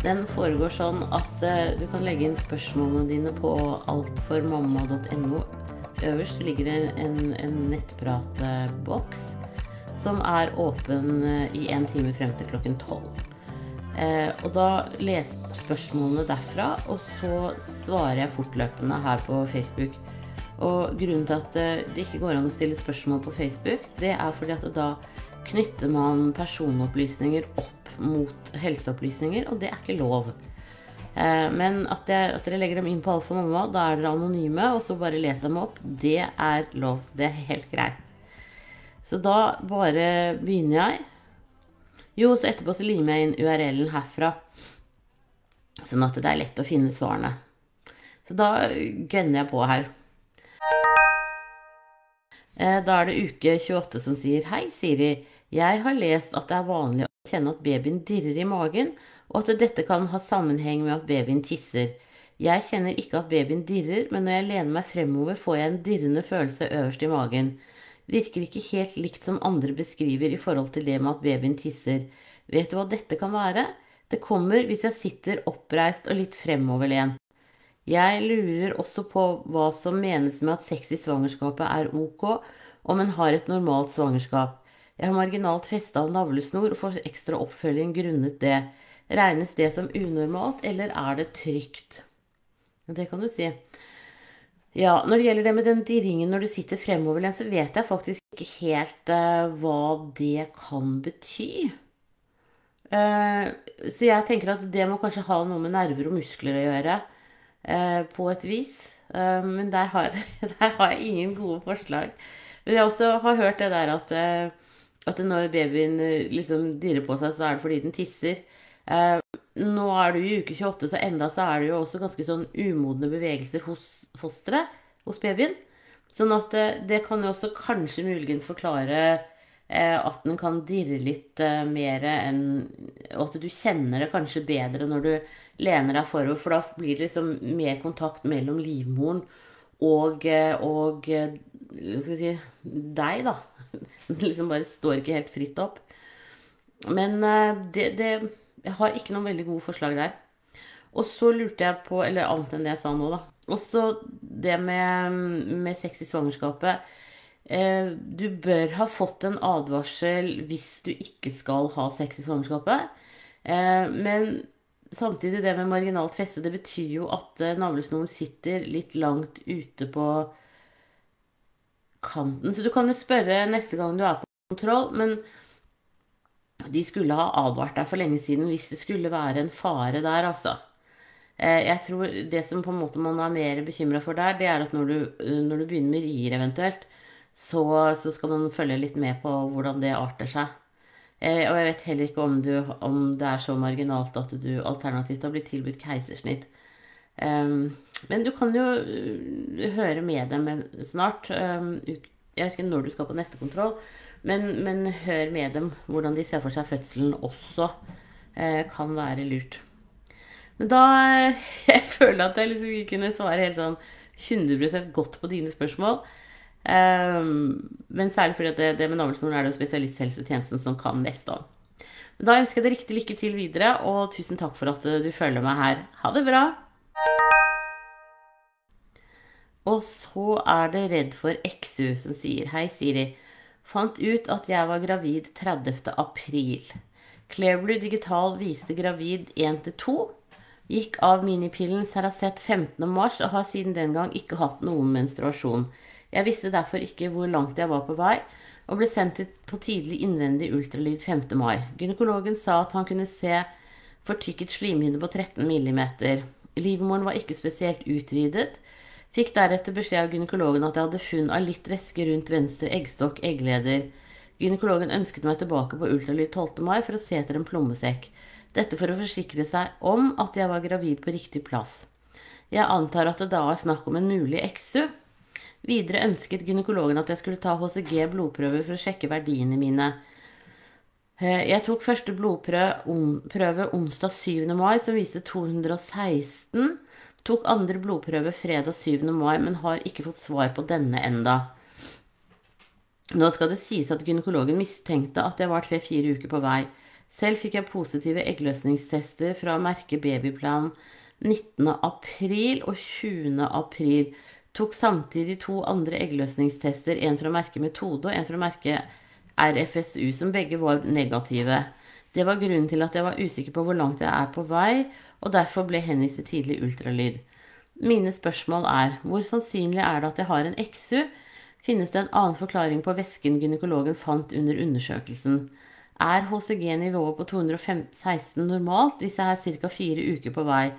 Den foregår sånn at eh, du kan legge inn spørsmålene dine på altformamma.no. Øverst ligger det en, en nettpratboks som er åpen eh, i en time frem til klokken tolv. Eh, og da leser jeg spørsmålene derfra, og så svarer jeg fortløpende her på Facebook. Og grunnen til at eh, det ikke går an å stille spørsmål på Facebook, det er fordi at da knytter man personopplysninger opp mot helseopplysninger, og det er ikke lov. Eh, men at, jeg, at dere legger dem inn på Alfa Mamma, da er dere anonyme, og så bare leser dem opp, det er lov. Så det er helt greit. Så da bare begynner jeg. Jo, så etterpå så limer jeg inn URL-en herfra. Sånn at det er lett å finne svarene. Så da gønner jeg på her. Eh, da er det uke 28 som sier Hei, Siri. Jeg har lest at det er vanlig kjenne at babyen dirrer i magen, og at dette kan ha sammenheng med at babyen tisser. Jeg kjenner ikke at babyen dirrer, men når jeg lener meg fremover, får jeg en dirrende følelse øverst i magen. Virker ikke helt likt som andre beskriver i forhold til det med at babyen tisser. Vet du hva dette kan være? Det kommer hvis jeg sitter oppreist og litt fremoverlent. Jeg lurer også på hva som menes med at sex i svangerskapet er ok, om en har et normalt svangerskap. Jeg har marginalt festa navlesnor og får ekstra oppfølging grunnet det. Regnes det som unormalt, eller er det trygt? Det kan du si. Ja, når det gjelder det med den dirringen når du sitter fremoverlent, så vet jeg faktisk ikke helt uh, hva det kan bety. Uh, så jeg tenker at det må kanskje ha noe med nerver og muskler å gjøre, uh, på et vis. men der har, jeg, der har, jeg, ingen gode forslag. Men jeg også har hørt det der at at når babyen eh, liksom dirrer på seg, så er det fordi den tisser. Eh, nå er du i uke 28, så enda så er det jo også ganske sånn umodne bevegelser hos fosteret, hos babyen. Sånn at det, eh, det kan jo også kanskje muligens forklare eh, at den kan dirre litt eh, mer enn Og at du kjenner det kanskje bedre når du lener deg forover, for da blir det liksom mer kontakt mellom livmoren og, eh, og skal vi si, deg, da. Det liksom bare står ikke helt fritt opp. Men eh, det, det Jeg har ikke noen veldig gode forslag der. Og så lurte jeg på Eller annet enn det jeg sa nå, da. Også det med, med sex i svangerskapet. Eh, du bør ha fått en advarsel hvis du ikke skal ha sex i svangerskapet. Eh, men samtidig, det med marginalt feste, det betyr jo at navlesnoren sitter litt langt ute på kanten. Så du kan jo spørre neste gang du er på kontroll, men de skulle ha advart deg for lenge siden hvis det skulle være en fare der, altså. Eh, jeg tror det som på en måte man er mer bekymra for der, det er at når du, når du begynner med rier eventuelt, så, så, skal man følge litt med på hvordan det arter seg. Eh, og jeg vet heller ikke om, du, om det er så marginalt at du alternativt har blitt tilbudt keisersnitt. Men du kan jo øh, høre med dem snart. Jeg vet ikke når du skal på neste kontroll, men, men hør med dem hvordan de ser for seg fødselen også. Uh, kan være lurt. Men da Jeg føler at jeg liksom ikke kunne svare helt sånn 100 godt på dine spørsmål. Um, men særlig fordi det, det med navlesnoren er det jo spesialisthelsetjenesten som kan mest om. Men da ønsker jeg deg riktig lykke til videre, og tusen takk for at du følger meg her. Ha det bra! Og så er det Redd for XU som sier Hei, Siri. Fant ut at jeg var gravid 30. april. Clearblue Digital viste gravid 1 til 2. Gikk av minipillen Saracet 15. mars og har siden den gang ikke hatt noen menstruasjon. Jeg visste derfor ikke hvor langt jeg var på vei, og ble sendt på tidlig innvendig ultralyd 5. mai. Gynekologen sa at han kunne se fortykket slimhinne på 13 millimeter. Livmoren var ikke spesielt utvidet. Fikk deretter beskjed av gynekologen at jeg hadde funn av litt væske rundt venstre eggstokk, eggleder. Gynekologen ønsket meg tilbake på ultralyd 12. mai for å se etter en plommesekk. Dette for å forsikre seg om at jeg var gravid på riktig plass. Jeg antar at det da er snakk om en mulig XU. Videre ønsket gynekologen at jeg skulle ta HCG blodprøver for å sjekke verdiene mine. Eh, jeg tok første blodprøve onsdag 7. mai, som viste 216. Tok andre blodprøve fredag 7. mai, men har ikke fått svar på denne enda. Nå skal det sies at gynekologen mistenkte at jeg var tre-fire uker på vei. Selv fikk jeg positive eggløsningstester fra merket Babyplan 19. april og 20. april. Tok samtidig to andre eggløsningstester, en fra merket Metode og en fra merket RFSU, som begge var negative. Det var grunnen til at jeg var usikker på hvor langt jeg er på vei, og derfor ble henvist til tidlig ultralyd. Mine spørsmål er hvor sannsynlig er det at jeg har en XU? Finnes det en annen forklaring på væsken gynekologen fant under undersøkelsen? Er HCG-nivået på 216 normalt hvis jeg er ca. fire uker på vei?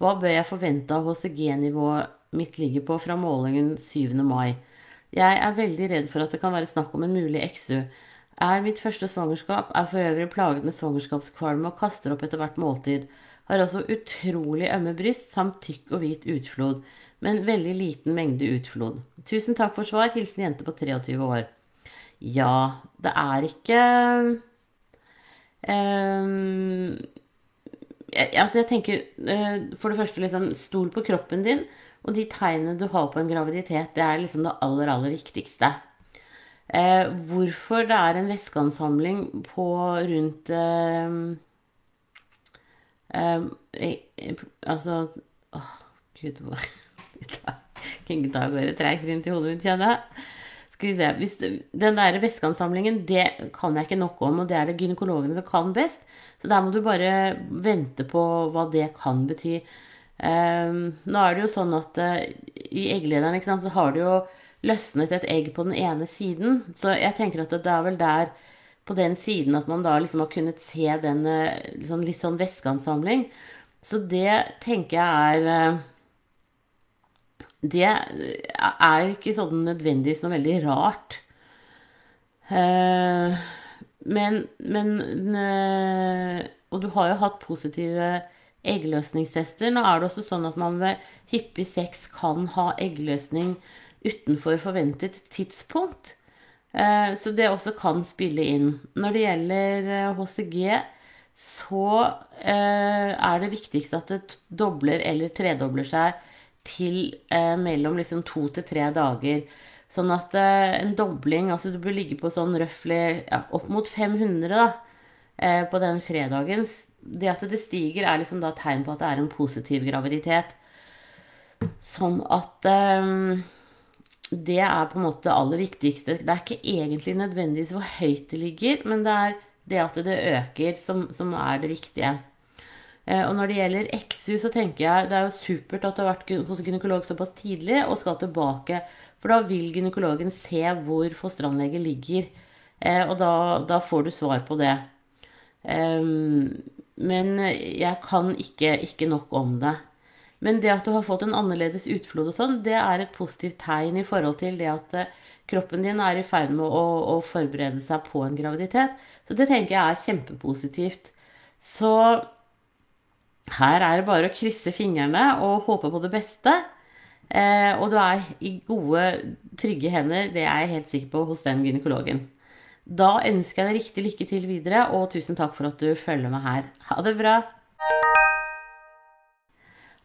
Hva bør jeg forvente av HCG-nivået mitt ligger på fra målingen 7. mai? Jeg er veldig redd for at det kan være snakk om en mulig XU. Er mitt første svangerskap, er for øvrig plaget med svangerskapskvalme og kaster opp etter hvert måltid. Har også utrolig ømme bryst samt tykk og hvit utflod, men veldig liten mengde utflod. Tusen takk for svar. Hilsen jente på 23 år. Ja, det er ikke um, jeg, Altså, jeg tenker uh, for det første liksom stol på kroppen din. Og de tegnene du har på en graviditet, det er liksom det aller, aller viktigste. Eh, hvorfor det er en væskeansamling på rundt eh, eh, Altså Åh, gud Hvilken dag går det treigt rundt i hodet mitt, kjenner jeg. Skal vi se Hvis, Den der væskeansamlingen, det kan jeg ikke nok om, og det er det gynekologene som kan best. Så der må du bare vente på hva det kan bety. Um, nå er det jo sånn at uh, i egglederen sant, så har det jo løsnet et egg på den ene siden. Så jeg tenker at det er vel der på den siden at man da liksom har kunnet se den liksom litt sånn væskeansamling. Så det tenker jeg er uh, Det er ikke sånn nødvendigvis noe veldig rart. Men, men Og du har jo hatt positive eggløsningstester. Nå er det også sånn at man ved hyppig sex kan ha eggløsning utenfor forventet tidspunkt. Eh, så det også kan spille inn. Når det gjelder HCG, eh, så eh, er det viktigst at det dobler eller tredobler seg til mellom liksom to til tre dager. Sånn at en dobling Altså du bør ligge på sånn røftlig ja, opp mot 500 da, på den fredagen det at det stiger, er liksom da tegn på at det er en positiv graviditet. Sånn at um, det er på en måte det aller viktigste. Det er ikke egentlig nødvendigvis hvor høyt det ligger, men det er det at det øker, som, som er det viktige. Eh, og når det gjelder XU, så tenker jeg det er jo supert at du har vært hos gynekolog såpass tidlig og skal tilbake. For da vil gynekologen se hvor fosteranlegget ligger. Eh, og da, da, får du svar på det. Um, men jeg kan ikke, ikke, nok om det. Men det at du har fått en annerledes utflod og sånn, det er et positivt tegn i forhold til det at eh, kroppen din er i ferd med å, å forberede seg på en graviditet. Så det tenker jeg er kjempepositivt. Så her er det bare å krysse fingrene og håpe på det beste. Eh, og du er i gode, trygge hender, det er jeg helt sikker på, hos den gynekologen. Da ønsker jeg deg riktig lykke til videre, og tusen takk for at du følger meg her. Ha det bra!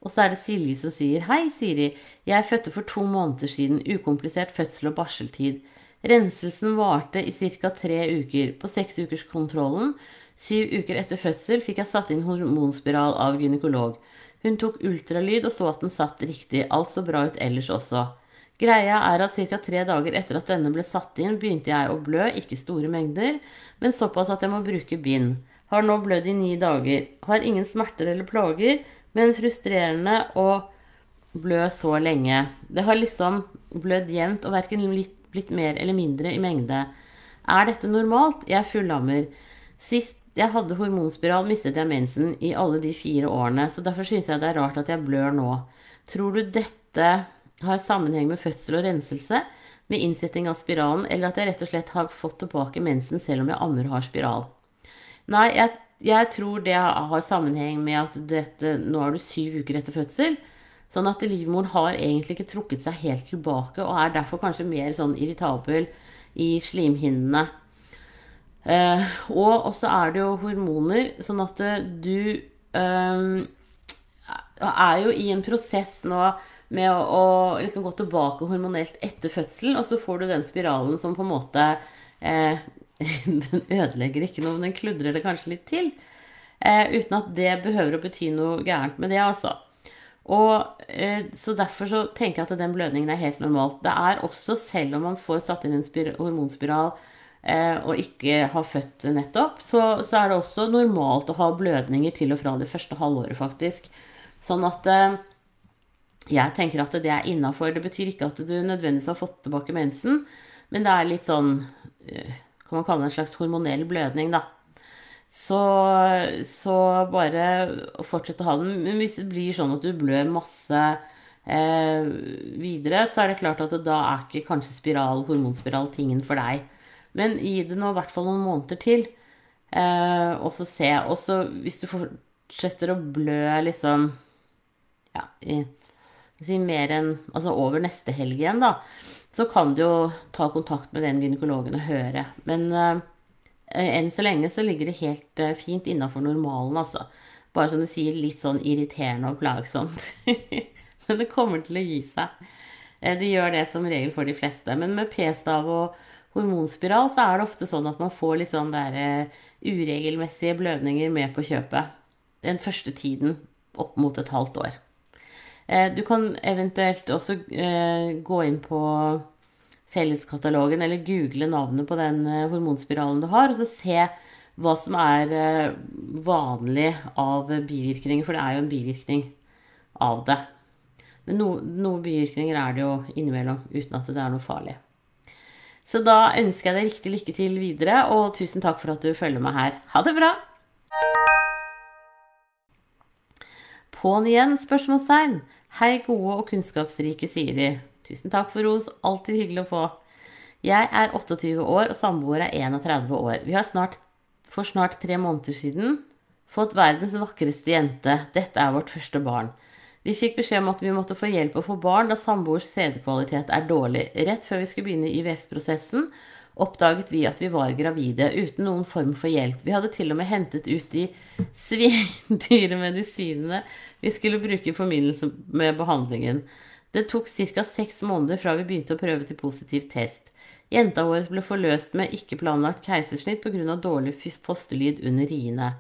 Og så er det Silje som sier Hei, Siri. Jeg fødte for to måneder siden. Ukomplisert fødsel og barseltid. Renselsen varte i ca. tre uker. På seksukerskontrollen, syv uker etter fødsel, fikk jeg satt inn hormonspiral av gynekolog. Hun tok ultralyd og så at den satt riktig. Alt så bra ut ellers også. Greia er at ca. tre dager etter at denne ble satt inn, begynte jeg å blø, ikke store mengder, men såpass at jeg må bruke bind. Har nå blødd i ni dager. Har ingen smerter eller plager, men frustrerende å blø så lenge. Det har liksom blødd jevnt og verken blitt mer eller mindre i mengde. Er dette normalt? Jeg fullammer. Sist jeg hadde hormonspiral, mistet jeg mensen i alle de fire årene, så derfor syns jeg det er rart at jeg blør nå. Tror du dette har sammenheng med fødsel og renselse, med innsetting av spiralen, eller at jeg rett og slett har fått tilbake mensen selv om jeg ammer og har spiral. Nei, jeg, jeg, tror det har sammenheng med at dette, nå er du syv uker etter fødsel. Sånn at livmoren har egentlig ikke trukket seg helt tilbake, og er derfor kanskje mer sånn irritabel i slimhinnene. Eh, og også er det jo hormoner, sånn at du eh, er jo i en prosess nå med å, å liksom gå tilbake hormonelt etter fødselen, og så får du den spiralen som på en måte eh, den ødelegger ikke noe, men den kludrer det kanskje litt til. Eh, uten at det behøver å bety noe gærent med det, altså. Og eh, Så derfor så tenker jeg at den blødningen er helt normalt. Det er også, selv om man får satt inn en hormonspiral eh, og ikke har født nettopp, så, så, er det også normalt å ha blødninger til og fra det første halvåret, faktisk. Sånn at eh, jeg tenker at det er innafor. Det betyr ikke at du nødvendigvis har fått tilbake mensen, men det er litt sånn eh, Kan man kalle det en slags hormonell blødning, da. Så, så bare fortsett å ha den. Men hvis det blir sånn at du blør masse eh, videre, så er det klart at da er ikke kanskje spiral, hormonspiral tingen for deg. Men gi det nå i hvert fall noen måneder til. Eh, og så se. Og så hvis du fortsetter å blø liksom ja, i, si mer enn Altså over neste helg igjen, da, så kan du jo ta kontakt med den gynekologen og høre. Men Eh, enn så lenge så ligger det helt uh, fint innafor normalen, altså. Bare som du sier, litt sånn irriterende og plagsomt. Men det kommer til å gi seg. Eh, det gjør det som regel for de fleste. Men med p-stav og hormonspiral så er det ofte sånn at man får litt sånn der uregelmessige blødninger med på kjøpet. Den første tiden opp mot et halvt år. Du kan eventuelt også gå inn på felleskatalogen, eller google navnet på den eh, hormonspiralen du har, og så se hva som er eh, vanlig av bivirkninger, for det er jo en bivirkning av det. Men noen noe bivirkninger er det jo innimellom, uten at det er noe farlig. Så da ønsker jeg deg riktig lykke til videre, og tusen takk for at du følger meg her. Ha det bra! På'n igjen? spørsmålstegn. Hei, gode og kunnskapsrike Siri. Tusen takk for ros. Alltid hyggelig å få. Jeg er 28 år, og samboer er 31 år. Vi har snart, for snart tre måneder siden fått verdens vakreste jente. Dette er vårt første barn. Vi fikk beskjed om at vi måtte få hjelp å få barn da samboers sædkvalitet er dårlig. Rett før vi skulle begynne IVF-prosessen, oppdaget vi at vi var gravide uten noen form for hjelp. Vi hadde til og med hentet ut de svindyre medisinene vi skulle bruke i forbindelse med behandlingen. Det tok ca. seks måneder fra vi begynte å prøve til positiv test. Jenta vår ble forløst med ikke planlagt keisersnitt pga. dårlig fosterlyd under riene.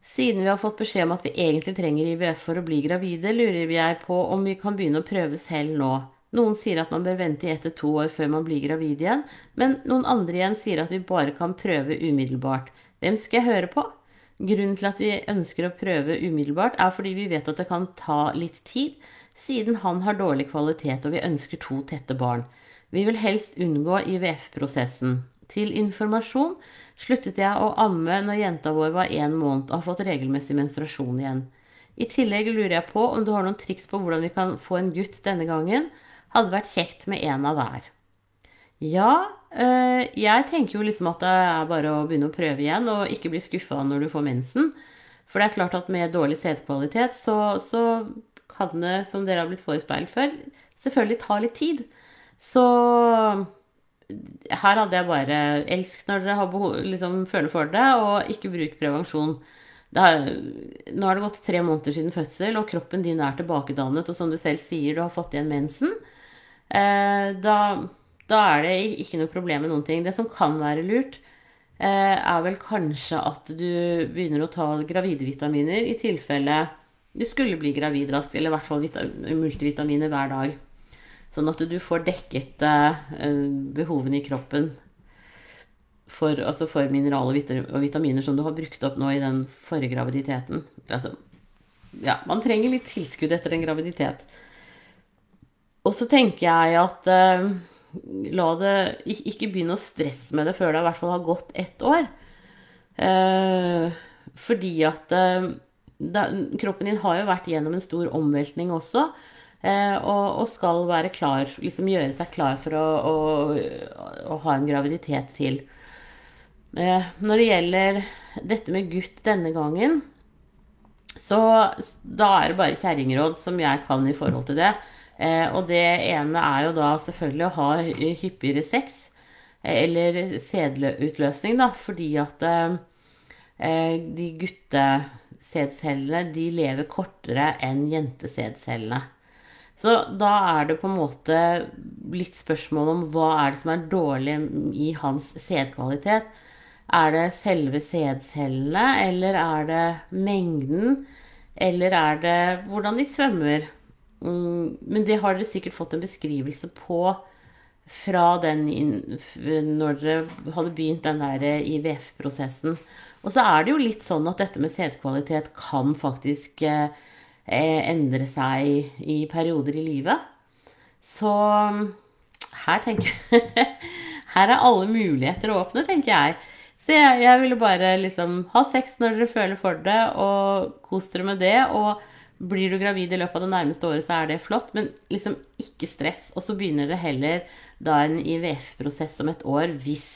Siden vi har fått beskjed om at vi egentlig trenger IVF for å bli gravide, lurer jeg på om vi kan begynne å prøve selv nå. Noen sier at man bør vente i ett til to år før man blir gravid igjen, men noen andre igjen sier at vi bare kan prøve umiddelbart. Hvem skal jeg høre på? Grunnen til at vi ønsker å prøve umiddelbart, er fordi vi vet at det kan ta litt tid, siden han har dårlig kvalitet og vi ønsker to tette barn. Vi vil helst unngå IVF-prosessen. Til informasjon sluttet jeg å amme når jenta vår var én måned og har fått regelmessig menstruasjon igjen. I tillegg lurer jeg på om du har noen triks på hvordan vi kan få en gutt denne gangen. Hadde vært kjekt med en av hver. Ja, øh, jeg tenker jo liksom at det er bare å begynne å prøve igjen og ikke bli skuffa når du får mensen. For det er klart at med dårlig sædkvalitet så, så kan det, som dere har blitt forespeilet før, selvfølgelig ta litt tid. Så her hadde jeg bare elsk når dere behov, liksom, føler for det, og ikke bruk prevensjon. Er, nå har det gått tre måneder siden fødsel, og kroppen din er tilbakedannet, og som du selv sier, du har fått igjen mensen. Eh, da, da, er det ikke noe problem med noen ting. Det som kan være lurt, eh, er vel kanskje at du begynner å ta gravide vitaminer i tilfelle du skulle bli gravid raskt, eller i hvert fall multivitaminer hver dag. Sånn at du får dekket eh, behovene i kroppen for, altså for mineraler og vitaminer som du har brukt opp nå i den forrige graviditeten. Altså, ja, man trenger litt tilskudd etter en graviditet. Og så tenker jeg at eh, la det Ikke begynne å stresse med det før det i hvert fall har gått ett år. Eh, fordi at eh, da, kroppen din har jo vært gjennom en stor omveltning også. Eh, og, og, skal være klar, liksom gjøre seg klar for å, å, å ha en graviditet til. Eh, når det gjelder dette med gutt denne gangen, så da er det bare kjerringråd som jeg kan i forhold til det. Eh, og det ene er jo da selvfølgelig å ha hyppigere sex. Eh, eller sædutløsning, da, fordi at eh, de guttesædcellene de lever kortere enn jentesædcellene. Så da er det på en måte litt spørsmål om hva er det som er dårlig i hans sædkvalitet. Er det selve sædcellene, eller er det mengden? Eller er det hvordan de svømmer? Mm, men det har dere sikkert fått en beskrivelse på fra den når dere hadde begynt den der IVF-prosessen. Og så er det jo litt sånn at dette med sædkvalitet kan faktisk eh, endre seg i perioder i livet. Så her tenker jeg Her er alle muligheter åpne, tenker jeg. Så jeg, jeg ville bare liksom ha sex når dere føler for det, og kos dere med det. Og blir du gravid i løpet av det nærmeste året, så er det flott, men liksom ikke stress. Og så begynner det heller da en IVF-prosess om et år hvis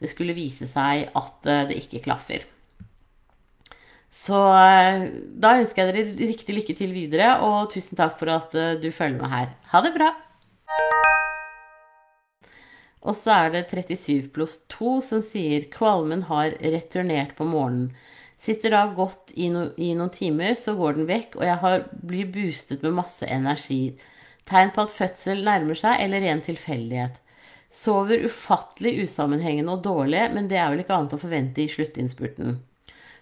det skulle vise seg at eh, det ikke klaffer. Så eh, da ønsker jeg dere riktig lykke til videre, og tusen takk for at eh, du følger med her. Ha det bra! Og så er det 37 pluss 2 som sier kvalmen har returnert på morgenen. Sitter da godt i, no, i, noen timer, så går den vekk, og jeg har, blir boostet med masse energi. Tegn på at fødsel nærmer seg, eller ren tilfeldighet. Sover ufattelig usammenhengende og dårlig, men det er vel ikke annet å forvente i sluttinnspurten.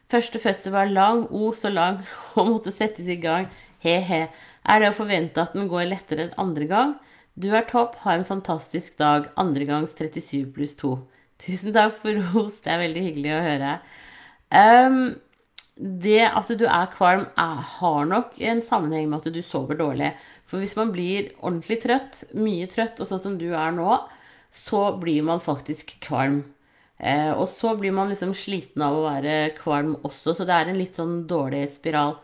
Første fødsel var lang, o så lang, og måtte settes i gang. He-he. Er det å forvente at den går lettere enn andre gang? Du er topp, ha en fantastisk dag. Andre gangs 37 pluss 2. Tusen takk for ros, det er veldig hyggelig å høre. Um, det at du er kvalm, er, har nok en sammenheng med at du sover dårlig. For hvis man blir ordentlig trøtt, mye trøtt, og sånn som du er nå, så blir man faktisk kvalm. Eh, og så blir man liksom sliten av å være kvalm også, så det er en litt sånn dårlig spiral.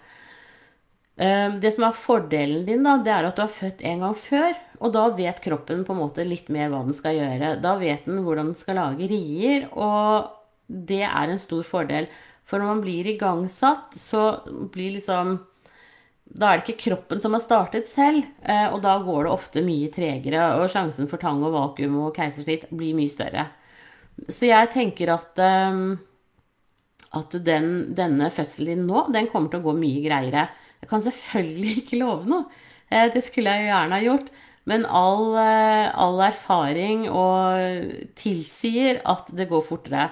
Eh, det som er fordelen din, da, det er at du har født en gang før. Og da vet kroppen på en måte litt mer hva den skal gjøre. Da vet den hvordan den skal lage rier, og det er en stor fordel. For når man blir igangsatt, så blir liksom Da er det ikke kroppen som har startet selv, eh, og da går det ofte mye tregere, og sjansen for tang og vakuum og keisersnitt blir mye større. Så jeg tenker at, um, at den, denne fødselen din nå, den kommer til å gå mye greiere. Jeg kan selvfølgelig ikke love noe. Eh, det skulle jeg jo gjerne ha gjort. Men all, eh, all erfaring tilsier at det går fortere.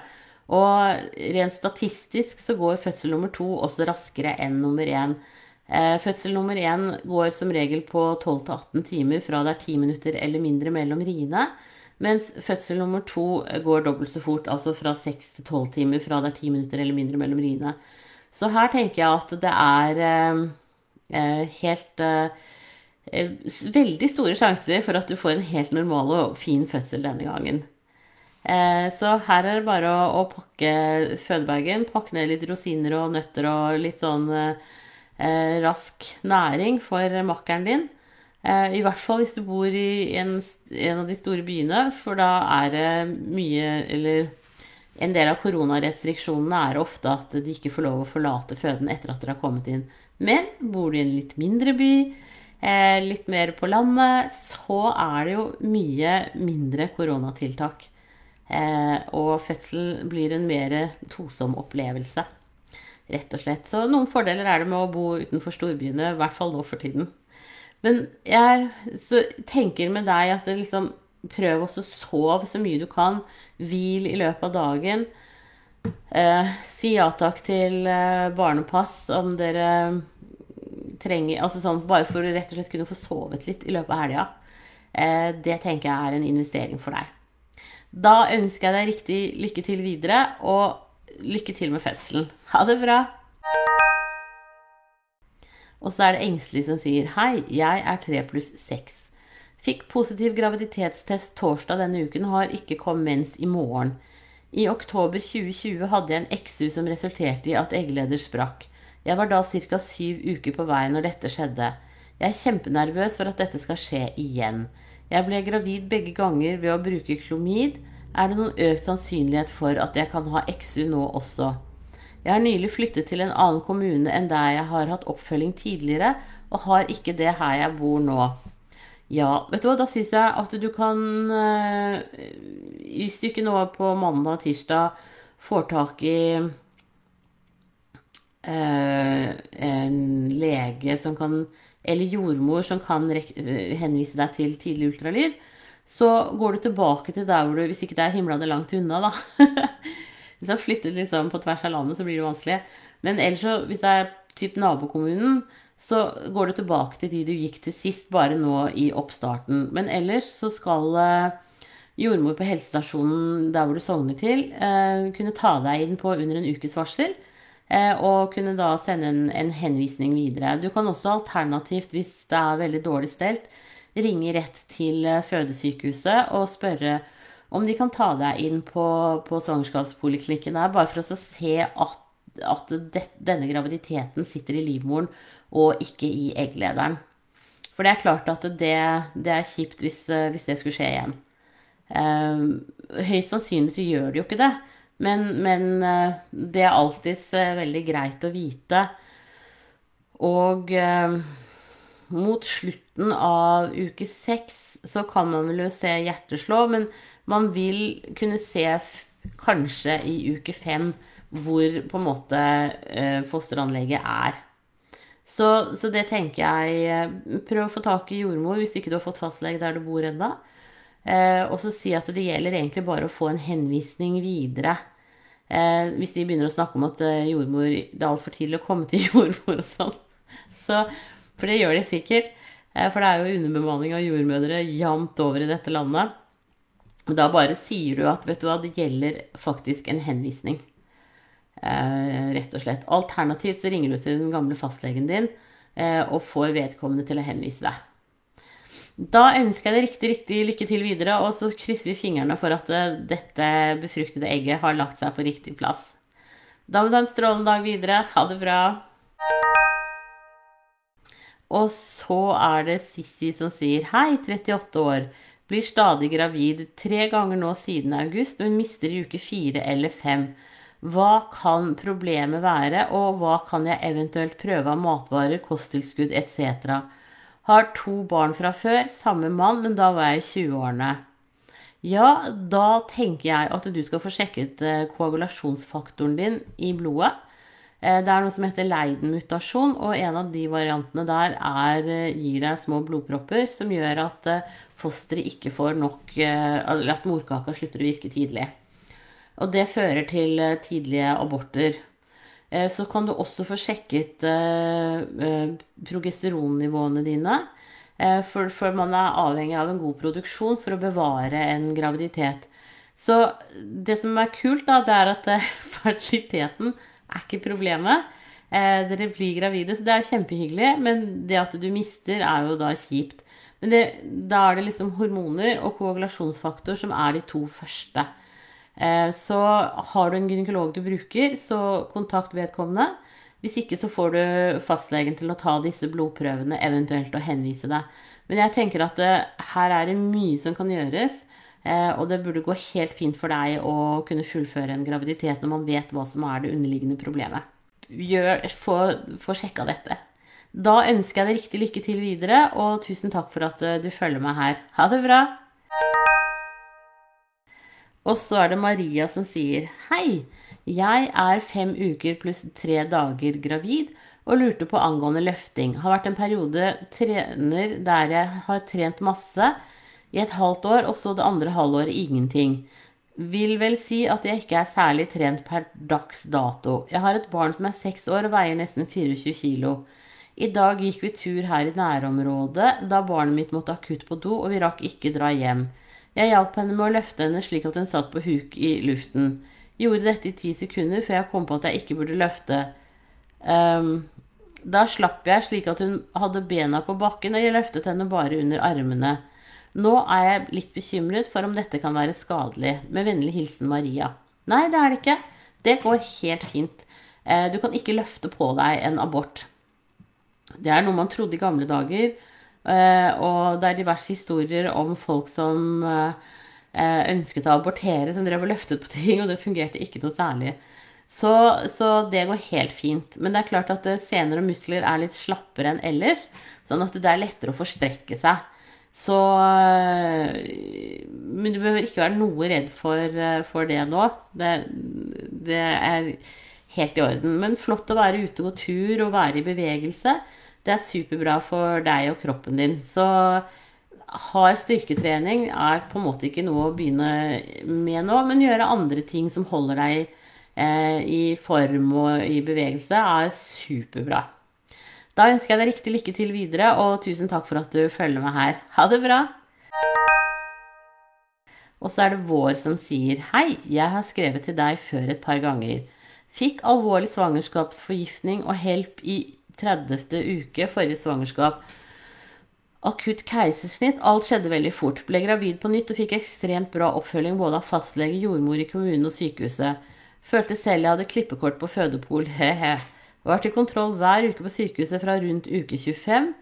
Og rent statistisk så går fødsel nummer to også raskere enn nummer én. Eh, fødsel nummer én går som regel på 12-18 timer fra det er 10 minutter eller mindre mellom riene. Mens fødsel nummer to går dobbelt så fort, altså fra seks til tolv timer fra det er 10 minutter eller mindre mellom riene. Så her tenker jeg at det er eh, eh helt Veldig store sjanser for at du får en helt normal og fin fødsel denne gangen. Eh, så her er det bare å, å pakke fødebagen, pakke ned litt rosiner og nøtter og litt sånn eh, rask næring for makkeren din. Eh, I hvert fall hvis du bor i en, en, av de store byene, for da er det mye Eller en del av koronarestriksjonene er ofte at de ikke får lov å forlate føden etter at dere har kommet inn. Men bor du i en litt mindre by, eh, litt mer på landet, så er det jo mye mindre koronatiltak. Eh, og fødsel blir en mer tosom opplevelse, rett og slett. Så noen fordeler er det med å bo utenfor storbyene, i hvert fall nå for tiden. Men jeg tenker med deg at liksom Prøv også å sove så mye du kan. Hvil i løpet av dagen. Eh, si ja takk til eh, barnepass om dere trenger Altså sånn bare for å rett og slett kunne få sovet litt i løpet av helga. Eh, det tenker jeg er en investering for deg. Da ønsker jeg deg riktig lykke til videre, og lykke til med fødselen. Ha det bra! Og så er det engstelig som sier Hei, jeg er 3 pluss 6. Fikk positiv graviditetstest torsdag denne uken, har ikke kommet mens i morgen. I oktober 2020 hadde jeg en XU som resulterte i at eggleder sprakk. Jeg var da ca. syv uker på vei når dette skjedde. Jeg er kjempenervøs for at dette skal skje igjen. Jeg ble gravid begge ganger ved å bruke klomid. Er det noen økt sannsynlighet for at jeg kan ha XU nå også? Jeg har nylig flyttet til en annen kommune enn der jeg har hatt oppfølging tidligere, og har ikke det her jeg bor nå. Ja, vet du hva, da syns jeg at du kan eh, Hvis du ikke nå på mandag og tirsdag får tak i eh, en lege som kan eller jordmor som kan henvise deg til tidlig ultralyd, så går du tilbake til der hvor du Hvis ikke det er himlende langt unna, da. hvis du har flyttet liksom på tvers av landet, så blir det vanskelig. Men ellers så, hvis det er typ nabokommunen, så går du tilbake til de du gikk til sist, bare nå i oppstarten. Men ellers så skal eh, jordmor på helsestasjonen der hvor du sogner til, eh, kunne ta deg inn på under en ukes varsel. Eh, og kunne da sende en, en, henvisning videre. Du kan også alternativt, hvis det er veldig dårlig stelt, ringe rett til fødesykehuset og spørre om de kan ta deg inn på, på svangerskapspoliklinikken der, bare for å se at, at det, denne graviditeten sitter i livmoren og ikke i egglederen. For det er klart at det, det er kjipt hvis, hvis, det skulle skje igjen. Eh, høyst sannsynlig så gjør det jo ikke det, men, men eh, det er alltids eh, veldig greit å vite. Og eh, mot slutten av uke seks så kan man vel jo se hjerteslå, men man vil kunne se kanskje i uke fem hvor på en måte eh, fosteranlegget er. Så, så, det tenker jeg Prøv å få tak i jordmor hvis ikke du har fått fastlege der du bor ennå. Eh, og så si at det gjelder egentlig bare å få en henvisning videre. Eh, hvis de begynner å snakke om at eh, jordmor, det er altfor tidlig å komme til jordmor og sånn. Så, for det gjør de sikkert. Eh, for det er jo underbemanning av jordmødre jevnt over i dette landet. Og da bare sier du at vet du hva, det gjelder faktisk en henvisning. Eh, rett og slett. Alternativt så ringer du til den gamle fastlegen din eh, og får vedkommende til å henvise deg. Da ønsker jeg deg riktig, riktig lykke til videre, og så krysser vi fingrene for at eh, dette befruktede egget har lagt seg på riktig plass. Da må du ha en strålende dag videre. Ha det bra. Og så er det Sissi som sier hei, 38 år. Blir stadig gravid tre ganger nå siden august, men mister i uke fire eller fem. Hva kan problemet være, og hva kan jeg eventuelt prøve av matvarer, kosttilskudd etc.? Har to barn fra før, samme mann, men da var jeg i 20-årene. Ja, da tenker jeg at du skal få sjekket eh, koagulasjonsfaktoren din i blodet. Eh, det er noe som heter Leiden-mutasjon, og en av de variantene der er, eh, gir deg små blodpropper som gjør at fosteret ikke får nok Eller at morkaka slutter å virke tidlig. Og det fører til tidlige aborter. Så kan du også få sjekket progesteronnivåene dine. For, for, man er avhengig av en god produksjon for å bevare en graviditet. Så det som er kult, da, det er at fertiliteten er ikke problemet. Eh, dere blir gravide, så det er kjempehyggelig. Men det at du mister, er jo da kjipt. Men det, da er det liksom hormoner og koagulasjonsfaktor som er de to første. Eh, så har du en gynekolog du bruker, så kontakt vedkommende. Hvis ikke så får du fastlegen til å ta disse blodprøvene, eventuelt å henvise deg. Men jeg tenker at det, eh, her er det mye som kan gjøres. Eh, og det burde gå helt fint for deg å kunne fullføre en graviditet når man vet hva som er det underliggende problemet. Gjør, få, få sjekka dette. Da ønsker jeg deg riktig lykke til videre, og tusen takk for at du følger meg her. Ha det bra! Og så er det Maria som sier Hei, jeg er fem uker pluss tre dager gravid og lurte på angående løfting. Har vært en periode trener der jeg har trent masse i et halvt år, og så det andre halvåret ingenting. Vil vel si at jeg ikke er særlig trent per dags dato. Jeg har et barn som er seks år og veier nesten 24 kilo. I dag gikk vi tur her i nærområdet da barnet mitt måtte akutt på do, og vi rakk ikke dra hjem. Jeg hjalp henne med å løfte henne slik at hun satt på huk i luften. Gjorde dette i ti sekunder før jeg kom på at jeg ikke burde løfte. Um, da slapp jeg slik at hun hadde bena på bakken, og jeg løftet henne bare under armene. Nå er jeg litt bekymret for om dette kan være skadelig. Med vennlig hilsen Maria. Nei, det er det ikke. Det går helt fint. Eh, du kan ikke løfte på deg en abort. Det er noe man trodde i gamle dager. Eh, og det er diverse historier om folk som eh, ønsket å abortere, som drev og løftet på ting, og det fungerte ikke noe særlig. Så, så, det går helt fint. Men det er klart at sener og muskler er litt slappere enn ellers, sånn at det er lettere å forstrekke seg. Så eh, Men du behøver ikke være noe redd for, eh, for det nå. Det, det, er helt i orden. Men flott å være ute og gå tur og være i bevegelse. Det er superbra for deg og kroppen din. Så hard styrketrening er på en måte ikke noe å begynne med nå, men gjøre andre ting som holder deg eh, i form og i bevegelse, er superbra. Da ønsker jeg deg riktig lykke til videre, og tusen takk for at du følger meg her. Ha det bra! Og så er det Vår som sier Hei, jeg har skrevet til deg før et par ganger. Fikk alvorlig svangerskapsforgiftning og help i 30. uke forrige svangerskap. Akutt keisersnitt. Alt skjedde veldig fort. Ble gravid på nytt og fikk ekstremt bra oppfølging både av fastlege, jordmor i kommunen og sykehuset. Følte selv jeg hadde klippekort på fødepol. He-he. Var til kontroll hver uke på sykehuset fra rundt uke 25.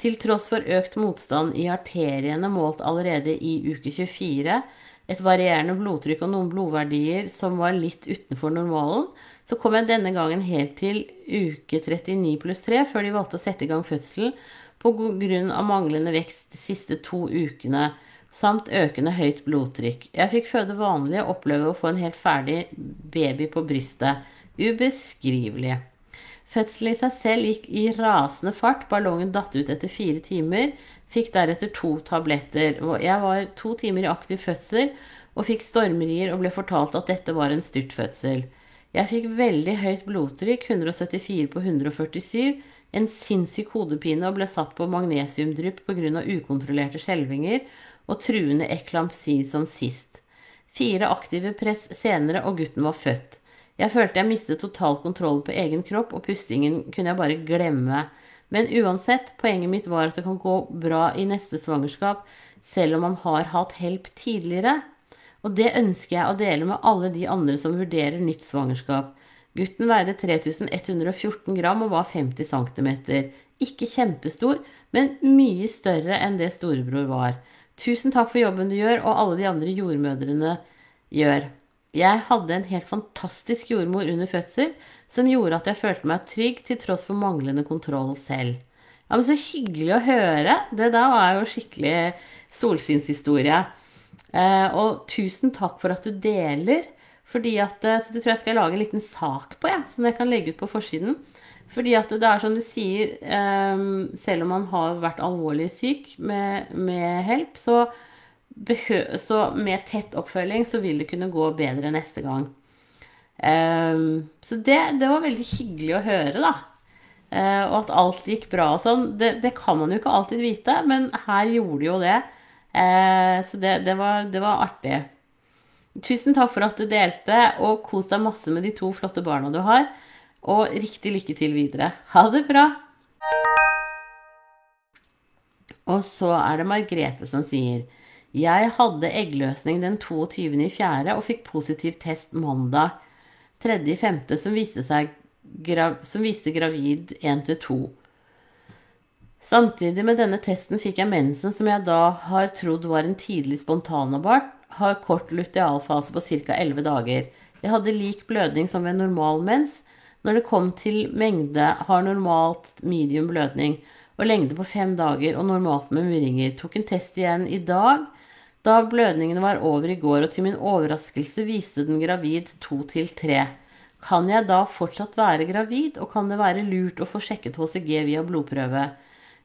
Til tross for økt motstand i arteriene målt allerede i uke 24, et varierende blodtrykk og noen blodverdier som var litt utenfor normalen, så kom jeg denne gangen helt til uke 39 pluss 3 før de valgte å sette i gang fødselen pga. manglende vekst de siste to ukene samt økende høyt blodtrykk. Jeg fikk føde vanlig og oppleve å få en helt ferdig baby på brystet. Ubeskrivelig. Fødselen i seg selv gikk i rasende fart. Ballongen datt ut etter fire timer. Fikk deretter to tabletter. Jeg var to timer i aktiv fødsel og fikk stormrier og ble fortalt at dette var en styrtfødsel. Jeg fikk veldig høyt blodtrykk, 174 på 147, en sinnssyk hodepine og ble satt på magnesiumdrypp pga. ukontrollerte skjelvinger og truende eklampsi som sist. Fire aktive press senere, og gutten var født. Jeg følte jeg mistet total kontroll på egen kropp, og pustingen kunne jeg bare glemme. Men uansett, poenget mitt var at det kan gå bra i neste svangerskap, selv om man har hatt help tidligere. Og det ønsker jeg å dele med alle de andre som vurderer nytt svangerskap. Gutten veide 3114 gram og var 50 cm. Ikke kjempestor, men mye større enn det storebror var. Tusen takk for jobben du gjør, og alle de andre jordmødrene gjør. Jeg hadde en helt fantastisk jordmor under fødsel som gjorde at jeg følte meg trygg til tross for manglende kontroll selv. Ja, men Så hyggelig å høre! Det der var jo skikkelig solskinnshistorie. Eh, og tusen takk for at du deler. Fordi at, eh, så det tror jeg skal lage en liten sak på, ja, som jeg kan legge ut på forsiden. Fordi at det er som du sier, um, selv om man har vært alvorlig syk med, med help, så, så, med tett oppfølging så vil det kunne gå bedre neste gang. Um, så det, det, var veldig hyggelig å høre, da. Uh, og at alt gikk bra og sånn. Det, det, kan man jo ikke alltid vite, men her gjorde jo det. Uh, så det, det, var, det var artig. Tusen takk for at du delte, og kos deg masse med de to flotte barna du har. Og riktig lykke til videre. Ha det bra! Og så er det Margrethe som sier Jeg hadde eggløsning den 22.4. og fikk positiv test mandag 3.5. som viste seg som viste gravid 1-2. Samtidig med denne testen fikk jeg mensen, som jeg da har trodd var en tidlig spontanabort, har kort lutealfase på ca. 11 dager. Jeg hadde lik blødning som ved normal mens. Når det kom til mengde, har normalt medium blødning og lengde på fem dager og normalt med murringer. Tok en test igjen i dag, da blødningen var over i går, og til min overraskelse viste den gravid to til tre. Kan jeg da fortsatt være gravid, og kan det være lurt å få sjekket HCG via blodprøve?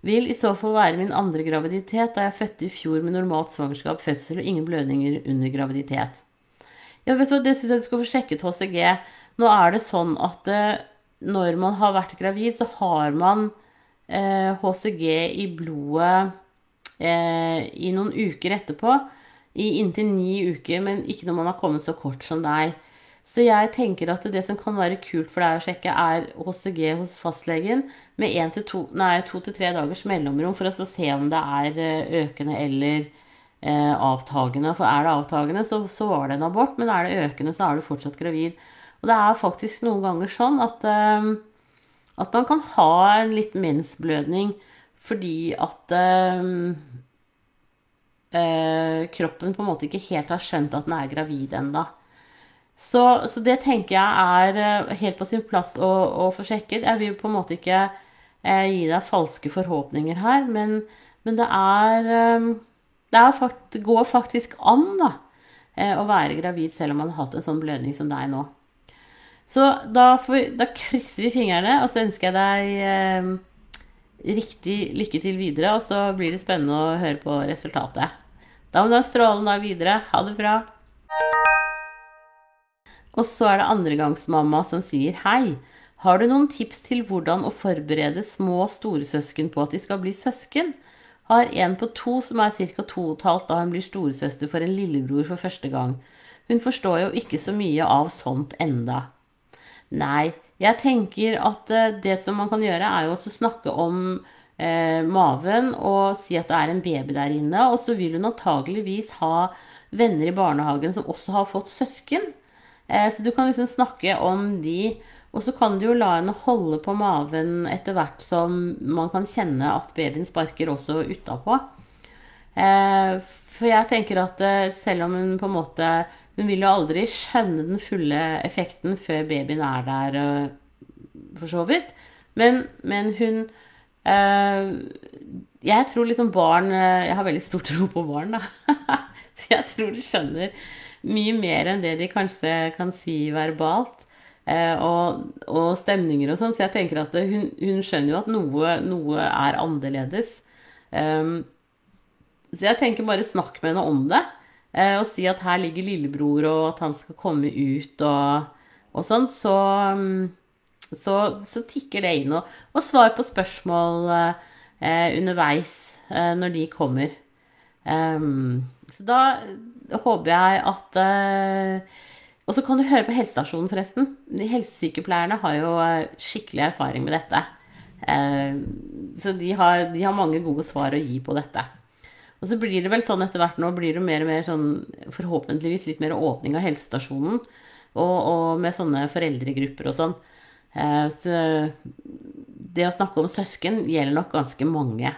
Vil i så fall være min andre graviditet, da jeg fødte i fjor med normalt svangerskap, fødsel og ingen blødninger under graviditet. Ja, vet du hva, det syns jeg du skal få sjekket HCG. Nå er det sånn at eh, når man har vært gravid, så har man eh, HCG i blodet eh, i noen uker etterpå. I inntil ni uker, men ikke når man har kommet så kort som deg. Så jeg tenker at det som kan være kult for deg å sjekke, er HCG hos fastlegen med to, nei, to til tre dagers mellomrom for å se om det er eh, økende eller eh, avtagende. For er det avtagende, så, så, var det en abort, men er det økende, så er du fortsatt gravid. Og det er faktisk noen ganger sånn at, eh, at man kan ha en litt mensblødning fordi at eh, eh, kroppen på en måte ikke helt har skjønt at den er gravid ennå. Så, så, det tenker jeg er eh, helt på sin plass å, å, få sjekket. Jeg vil på en måte ikke eh, gi deg falske forhåpninger her, men, men det er eh, Det er fakt, går faktisk an, da, eh, å være gravid selv om man har hatt en sånn blødning som deg nå. Så da, får, da krysser vi fingrene, og så ønsker jeg deg eh, riktig lykke til videre, og så blir det spennende å høre på resultatet. Da må du ha en strålende dag videre. Ha det bra. Og så er det andregangsmamma som sier hei. Har du noen tips til hvordan å forberede små storesøsken på at de skal bli søsken? Har en på to som er ca. to og et halvt da hun blir storesøster for en lillebror for første gang. Hun forstår jo ikke så mye av sånt enda. Nei, jeg tenker at eh, det som man kan gjøre, er jo også snakke om eh, maven og si at det er en baby der inne. Og så vil hun antageligvis ha venner i barnehagen som også har fått søsken. Eh, så du kan liksom snakke om de. Og så kan du jo la henne holde på maven etter hvert som man kan kjenne at babyen sparker også utapå. Eh, for jeg tenker at eh, selv om hun på en måte Hun vil jo aldri skjønne den fulle effekten før babyen er der, for så vidt. Men, men hun Jeg tror liksom barn Jeg har veldig stor tro på barn, da. Så jeg tror de skjønner mye mer enn det de kanskje kan si verbalt. Eh, og, og, stemninger og sånn. Så jeg tenker at hun, hun skjønner jo at noe, noe er annerledes. Um, så jeg tenker bare snakk med henne om det. Eh, og si at her ligger lillebror, og at han skal komme ut og, og sånn. Så, så, så, tikker det inn. Og, og svar på spørsmål eh, underveis eh, når de kommer. Um, så da håper jeg at uh, Og så kan du høre på helsestasjonen, forresten. De helsesykepleierne har jo uh, skikkelig erfaring med dette. Uh, så de har, de har, mange gode svar å gi på dette. Og så blir det vel sånn etter hvert nå blir det mer og mer sånn forhåpentligvis litt mer åpning av helsestasjonen. Og, og med sånne foreldregrupper og sånn. så det å snakke om søsken gjelder nok ganske mange.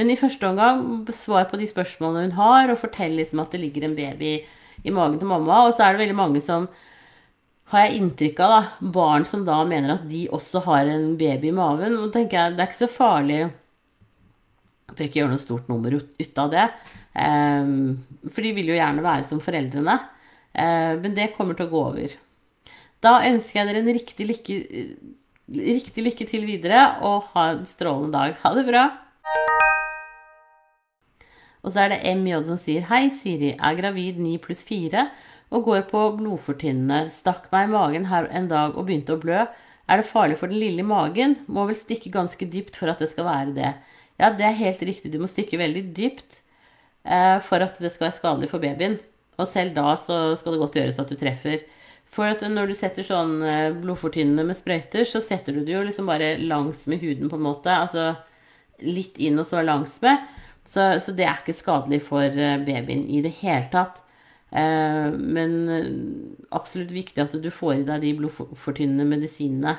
Men i første omgang svar på de spørsmålene hun har, og fortell liksom at det ligger en baby i magen til mamma. Og så er det veldig mange som har jeg inntrykk av, da, barn som da mener at de også har en baby i maven. Og tenker jeg, det er ikke så farlig bør ikke gjøre noe stort nummer ut av det. Um, for de vil jo gjerne være som foreldrene. Uh, men det kommer til å gå over. Da ønsker jeg dere en riktig lykke, riktig lykke til videre, og ha en strålende dag. Ha det bra! Og så er det MJ som sier Hei, Siri. Er gravid 9 pluss 4 og går på blodfortynnende. Stakk meg i magen her en dag og begynte å blø. Er det farlig for den lille magen? Må vel stikke ganske dypt for at det skal være det. Ja, det er helt riktig. Du må stikke veldig dypt eh, for at det skal være skadelig for babyen. Og selv da så skal det godt gjøres at du treffer. For at når du setter sånn eh, blodfortynnende med sprøyter, så setter du det jo liksom bare langs med huden, på en måte. Altså litt inn og så langs med. Så, så, det er ikke skadelig for eh, babyen i det hele tatt. Eh, men eh, absolutt viktig at du får i deg de blodfortynnende medisinene.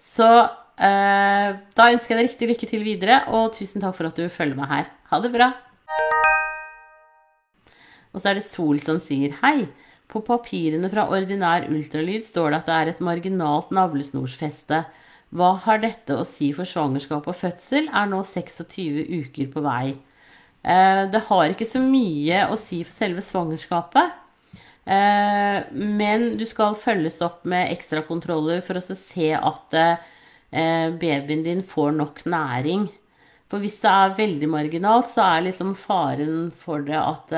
Så eh, da ønsker jeg deg riktig lykke til videre, og tusen takk for at du følger meg her. Ha det bra. Og så er det Sol som sier hei. På papirene fra ordinær ultralyd står det at det er et marginalt navlesnorsfeste. Hva har dette å si for svangerskap og fødsel? Er nå 26 uker på vei. Eh, det har ikke så mye å si for selve svangerskapet. Eh, men du skal følges opp med ekstrakontroller for å se at eh, babyen din får nok næring. For hvis det er veldig marginalt, så er liksom faren for det at,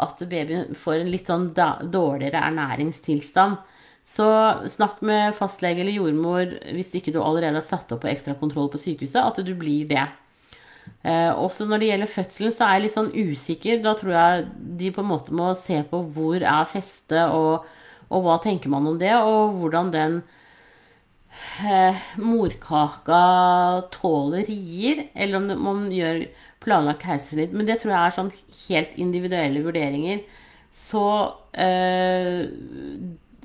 at babyen får en litt sånn dårligere ernæringstilstand. Så snakk med fastlege eller jordmor hvis ikke du allerede har satt opp på ekstrakontroll på sykehuset, at du blir det. Eh, også når det gjelder fødselen, så er jeg litt sånn usikker. Da tror jeg de på en måte må se på hvor er festet, og, og hva tenker man om det, og hvordan den eh, morkaka tåler rier, eller om man gjør planlagt keisersnitt. Men det tror jeg er sånn helt individuelle vurderinger. Så eh,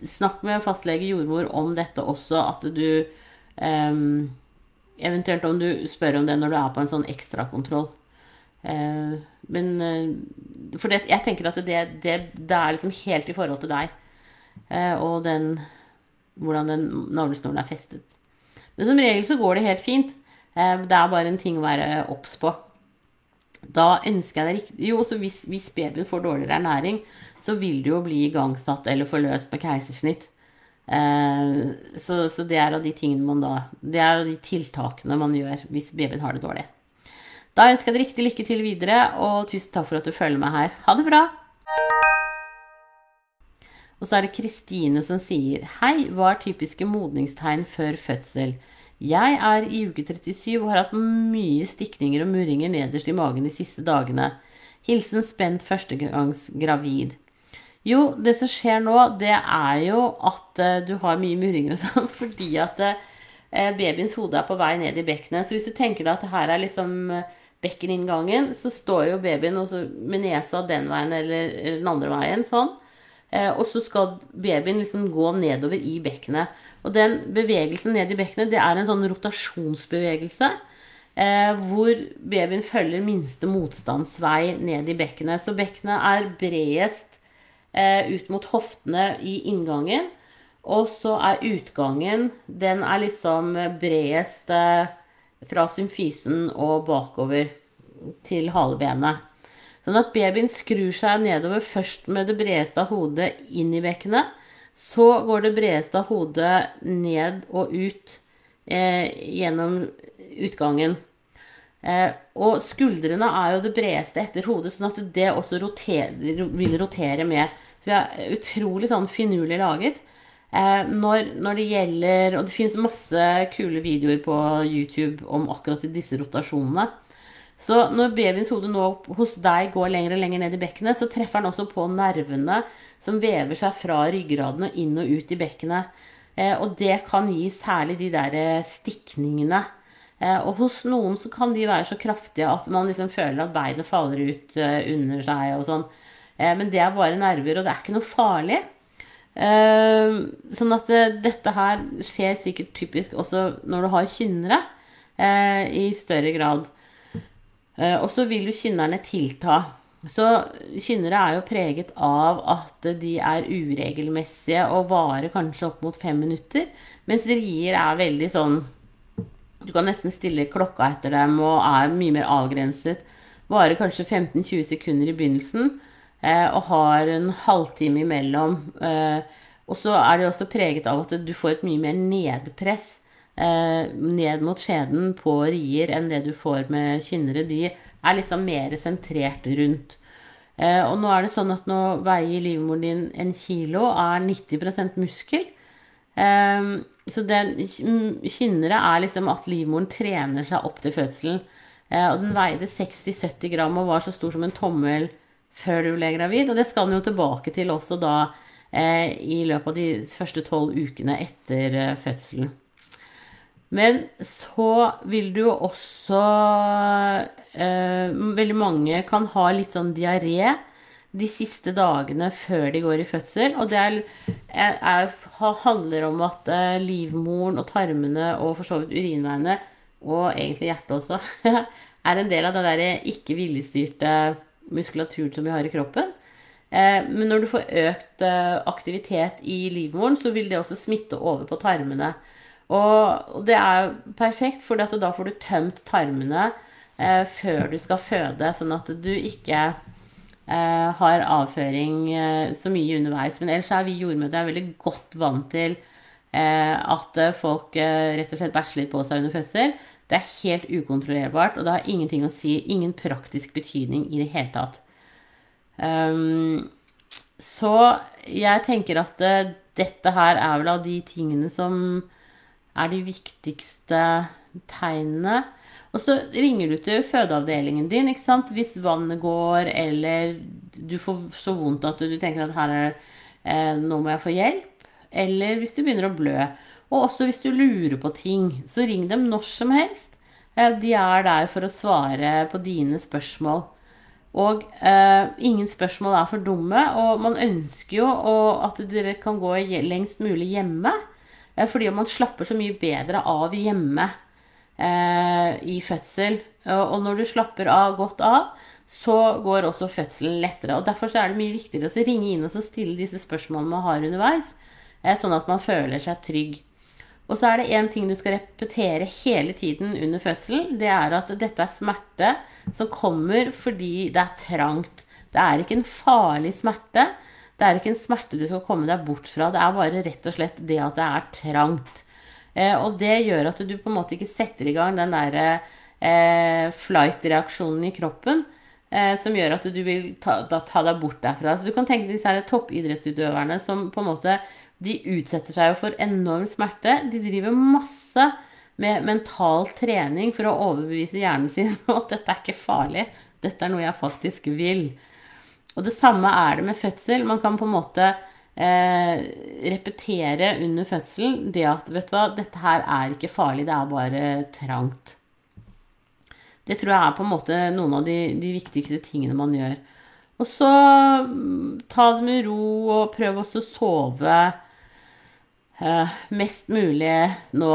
snakk med fastlege, jordmor om dette også, at du um, Eventuelt om du spør om det når du er på en sånn ekstrakontroll. Uh, men uh, For det, jeg tenker at det, det, det, er liksom helt i forhold til deg uh, og den hvordan den navlesnoren er festet. Men som regel så går det helt fint. det er bare en ting å være obs på. Da ønsker jeg deg riktig Jo, også hvis, hvis babyen får dårligere ernæring, så vil du jo bli igangsatt eller forløst med keisersnitt. Eh, så, så, det er av de tingene man da Det er av de tiltakene man gjør hvis babyen har det dårlig. Da ønsker jeg deg riktig lykke til videre, og tusen takk for at du følger meg her. Ha det bra! Og så er det Kristine som sier Hei, hva er typiske modningstegn før fødsel? Jeg er i uke 37 og har hatt mye stikninger og murringer nederst i magen de siste dagene. Hilsen spent førstegangs gravid. Jo, det som skjer nå, det er jo at uh, du har mye murringer og sånn fordi at uh, babyens hode er på vei ned i bekkenet. Så hvis du tenker deg at det her er liksom uh, bekkeninngangen, så står jo babyen med nesa den veien eller den andre veien sånn. Eh, og så skal babyen liksom gå nedover i bekkenet. Og den bevegelsen ned i bekkenet, det er en sånn rotasjonsbevegelse. Eh, hvor babyen følger minste motstandsvei ned i bekkenet. Så bekkenet er bredest eh, ut mot hoftene i inngangen. Og så er utgangen Den er liksom bredest eh, fra symfysen og bakover til halebenet. Sånn at babyen skrur seg nedover først med det bredeste av hodet inn i bekkenet. Så går det bredeste av hodet ned og ut eh, gjennom utgangen. Eh, og skuldrene er jo det bredeste etter hodet, sånn at det også roterer, vil rotere med. Så vi er utrolig sånn finurlig laget. Eh, når, når, det gjelder Og det fins masse kule videoer på YouTube om akkurat disse rotasjonene. Så når babyens hode nå hos deg går lenger og lenger ned i bekkenet, så treffer den også på nervene som vever seg fra ryggraden og inn og ut i bekkenet. Eh, og det kan gi særlig de der stikningene. Eh, og hos noen så kan de være så kraftige at man liksom føler at beinet faller ut under seg og sånn. Men det er bare nerver, og det er ikke noe farlig. Sånn at dette her skjer sikkert typisk også når du har kynnere i større grad. Eh, og så vil jo kynnerne tilta. Så kynnere er jo preget av at de er uregelmessige og varer kanskje opp mot fem minutter. Mens rier er veldig sånn Du kan nesten stille klokka etter dem og er mye mer avgrenset. Varer kanskje 15-20 sekunder i begynnelsen eh, og har en halvtime imellom. Eh, og så er det også preget av at du får et mye mer nedpress Eh, ned mot skjeden på rier enn det du får med kynnere. De er liksom mer sentrert rundt. Og nå er det sånn at nå veier livmoren din en kilo, er 90% muskel. Eh, så den kynnere er liksom at livmoren trener seg opp til fødselen. Og den veide 60-70 gram og var så stor som en tommel før du ble gravid. Og det skal den jo tilbake til også da i løpet av de første tolv ukene etter fødselen. Men så vil du jo også eh, Veldig mange kan ha litt sånn diaré de siste dagene før de går i fødsel. Og det er, er, handler om at eh, livmoren og tarmene og for så vidt urinveiene, og egentlig hjertet også, er en del av den der ikke viljestyrte muskulaturen som vi har i kroppen. Eh, men når du får økt eh, aktivitet i livmoren, så vil det også smitte over på tarmene. Og det er perfekt, for da får du tømt tarmene før du skal føde, sånn at du ikke har avføring eh, så mye underveis. Men ellers er vi jordmødre veldig godt vant til eh, at folk eh, rett og slett bæsjer litt på seg under fødsel. Det er helt ukontrollerbart, og det har ingenting å si. Ingen praktisk betydning i det hele tatt. Um, så jeg tenker at dette her er vel av de tingene som er de viktigste tegnene. Og så ringer du til fødeavdelingen din ikke sant? hvis vannet går, eller du får så vondt at du tenker at her er, eh, nå må jeg få hjelp. Eller hvis du begynner å blø. Og også hvis du lurer på ting, så ring dem når som helst. Eh, de er der for å svare på dine spørsmål. Og eh, ingen spørsmål er for dumme, og man ønsker jo at dere kan gå lengst mulig hjemme. Eh, fordi man slapper så mye bedre av hjemme i fødsel. Og når du slapper av godt av, så går også fødselen lettere. Og Derfor er det mye viktigere å ringe inn og stille disse spørsmålene man har underveis, eh, sånn at man føler seg trygg. Og så er det én ting du skal repetere hele tiden under fødselen. Det er at dette er smerte som kommer fordi det er trangt. Det er ikke en farlig smerte. Det er ikke en smerte du skal komme deg bort fra. Det er bare rett og slett det at det er trangt. Eh, og det gjør at du på en måte ikke setter i gang den derre eh, flight-reaksjonen i kroppen eh, som gjør at du vil ta, da, ta, deg bort derfra. Så du kan tenke disse her toppidrettsutøverne som på en måte De utsetter seg jo for enorm smerte. De driver masse med mental trening for å overbevise hjernen sin om at dette er ikke farlig. Dette er noe jeg faktisk vil. Og det samme er det med fødsel. Man kan på en måte eh, repetere under fødselen det at vet du hva, dette her er ikke farlig, det er bare trangt. Det tror jeg er på en måte noen av de, de viktigste tingene man gjør. Og så mm, ta det med ro og prøv også å sove eh, mest mulig nå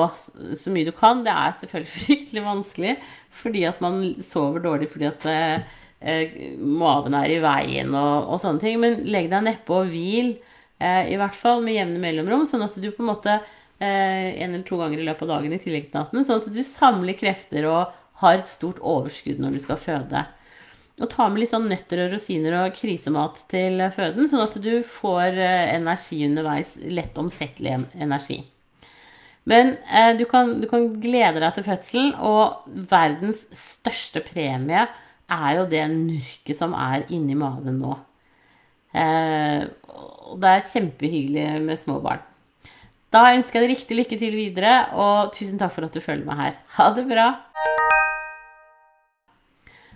så mye du kan. Det er selvfølgelig fryktelig vanskelig fordi at man sover dårlig fordi at eh, eh, maven er i veien og, og, sånne ting. Men legg deg nedpå og hvil, i hvert fall med jevne mellomrom, sånn at du på en måte eh, en eller to ganger i løpet av dagen i tillegg til natten, sånn at du samler krefter og har et stort overskudd når du skal føde. Og ta med litt sånn nøtter og rosiner og krisemat til føden, sånn at du får eh, energi underveis. Lett omsettelig energi. Men eh, du, kan, du, kan, glede deg til fødselen, og verdens største premie er jo det nurket som er inni maven nå. Eh, og det er kjempehyggelig med små barn. Da ønsker jeg deg riktig lykke til videre, og tusen takk for at du følger meg her. Ha det bra!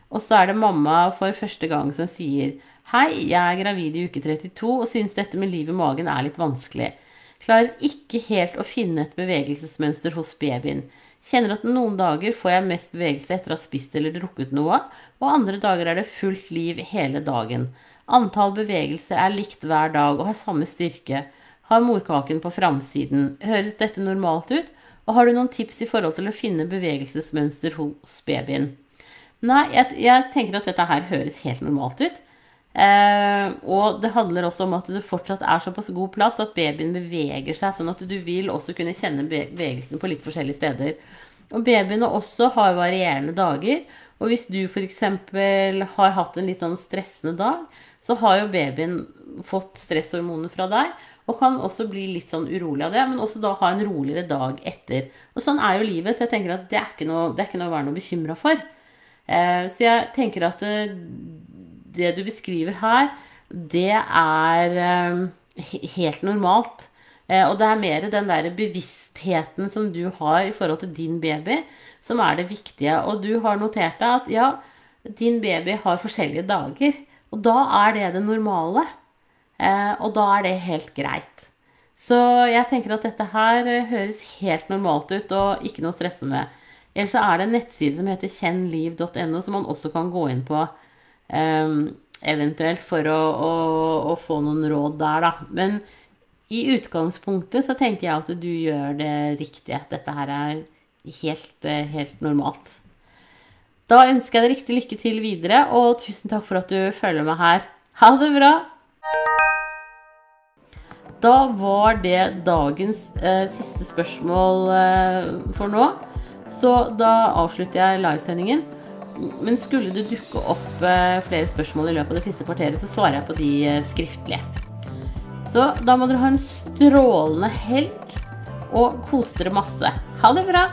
Og så er det mamma for første gang som sier Hei, jeg er gravid i uke 32 og syns dette med liv i magen er litt vanskelig. Klarer ikke helt å finne et bevegelsesmønster hos babyen. Kjenner at noen dager får jeg mest bevegelse etter å ha spist eller drukket noe, og andre dager er det fullt liv hele dagen. Antall bevegelser er likt hver dag og har samme styrke. Har morkaken på framsiden. Høres dette normalt ut? Og har du noen tips i forhold til å finne bevegelsesmønster hos babyen? Nei, jeg, jeg tenker at dette her høres helt normalt ut. Eh, og det handler også om at det fortsatt er såpass god plass at babyen beveger seg, sånn at du vil også kunne kjenne bevegelsene på litt forskjellige steder. Og babyene også har varierende dager. Og hvis du f.eks. har hatt en litt sånn stressende dag, så har jo babyen fått stresshormoner fra deg og kan også bli litt sånn urolig av det, men også da ha en roligere dag etter. Og sånn er jo livet, så jeg tenker at det er ikke noe, er ikke noe å være noe bekymra for. Eh, så jeg tenker at eh, det du beskriver her, det er eh, helt normalt. Og det er mer den der bevisstheten som du har i forhold til din baby, som er det viktige. Og du har notert deg at ja, din baby har forskjellige dager. Og da er det det normale. Eh, og da er det helt greit. Så jeg tenker at dette her høres helt normalt ut og ikke noe å stresse med. Eller så er det en nettside som heter kjennliv.no, som man også kan gå inn på. Um, eventuelt for å, å, å, få noen råd der, da. Men i utgangspunktet så tenker jeg at du gjør det riktige. Dette her er helt, eh, helt normalt. Da ønsker jeg deg riktig lykke til videre, og tusen takk for at du følger meg her. Ha det bra! Da var det dagens eh, siste spørsmål eh, for nå. Så da avslutter jeg livesendingen. Men skulle det dukke opp eh, flere spørsmål i løpet av det siste kvarteret, så svarer jeg på de eh, skriftlige. Så da må dere ha en strålende helg og kose dere masse. Ha det bra!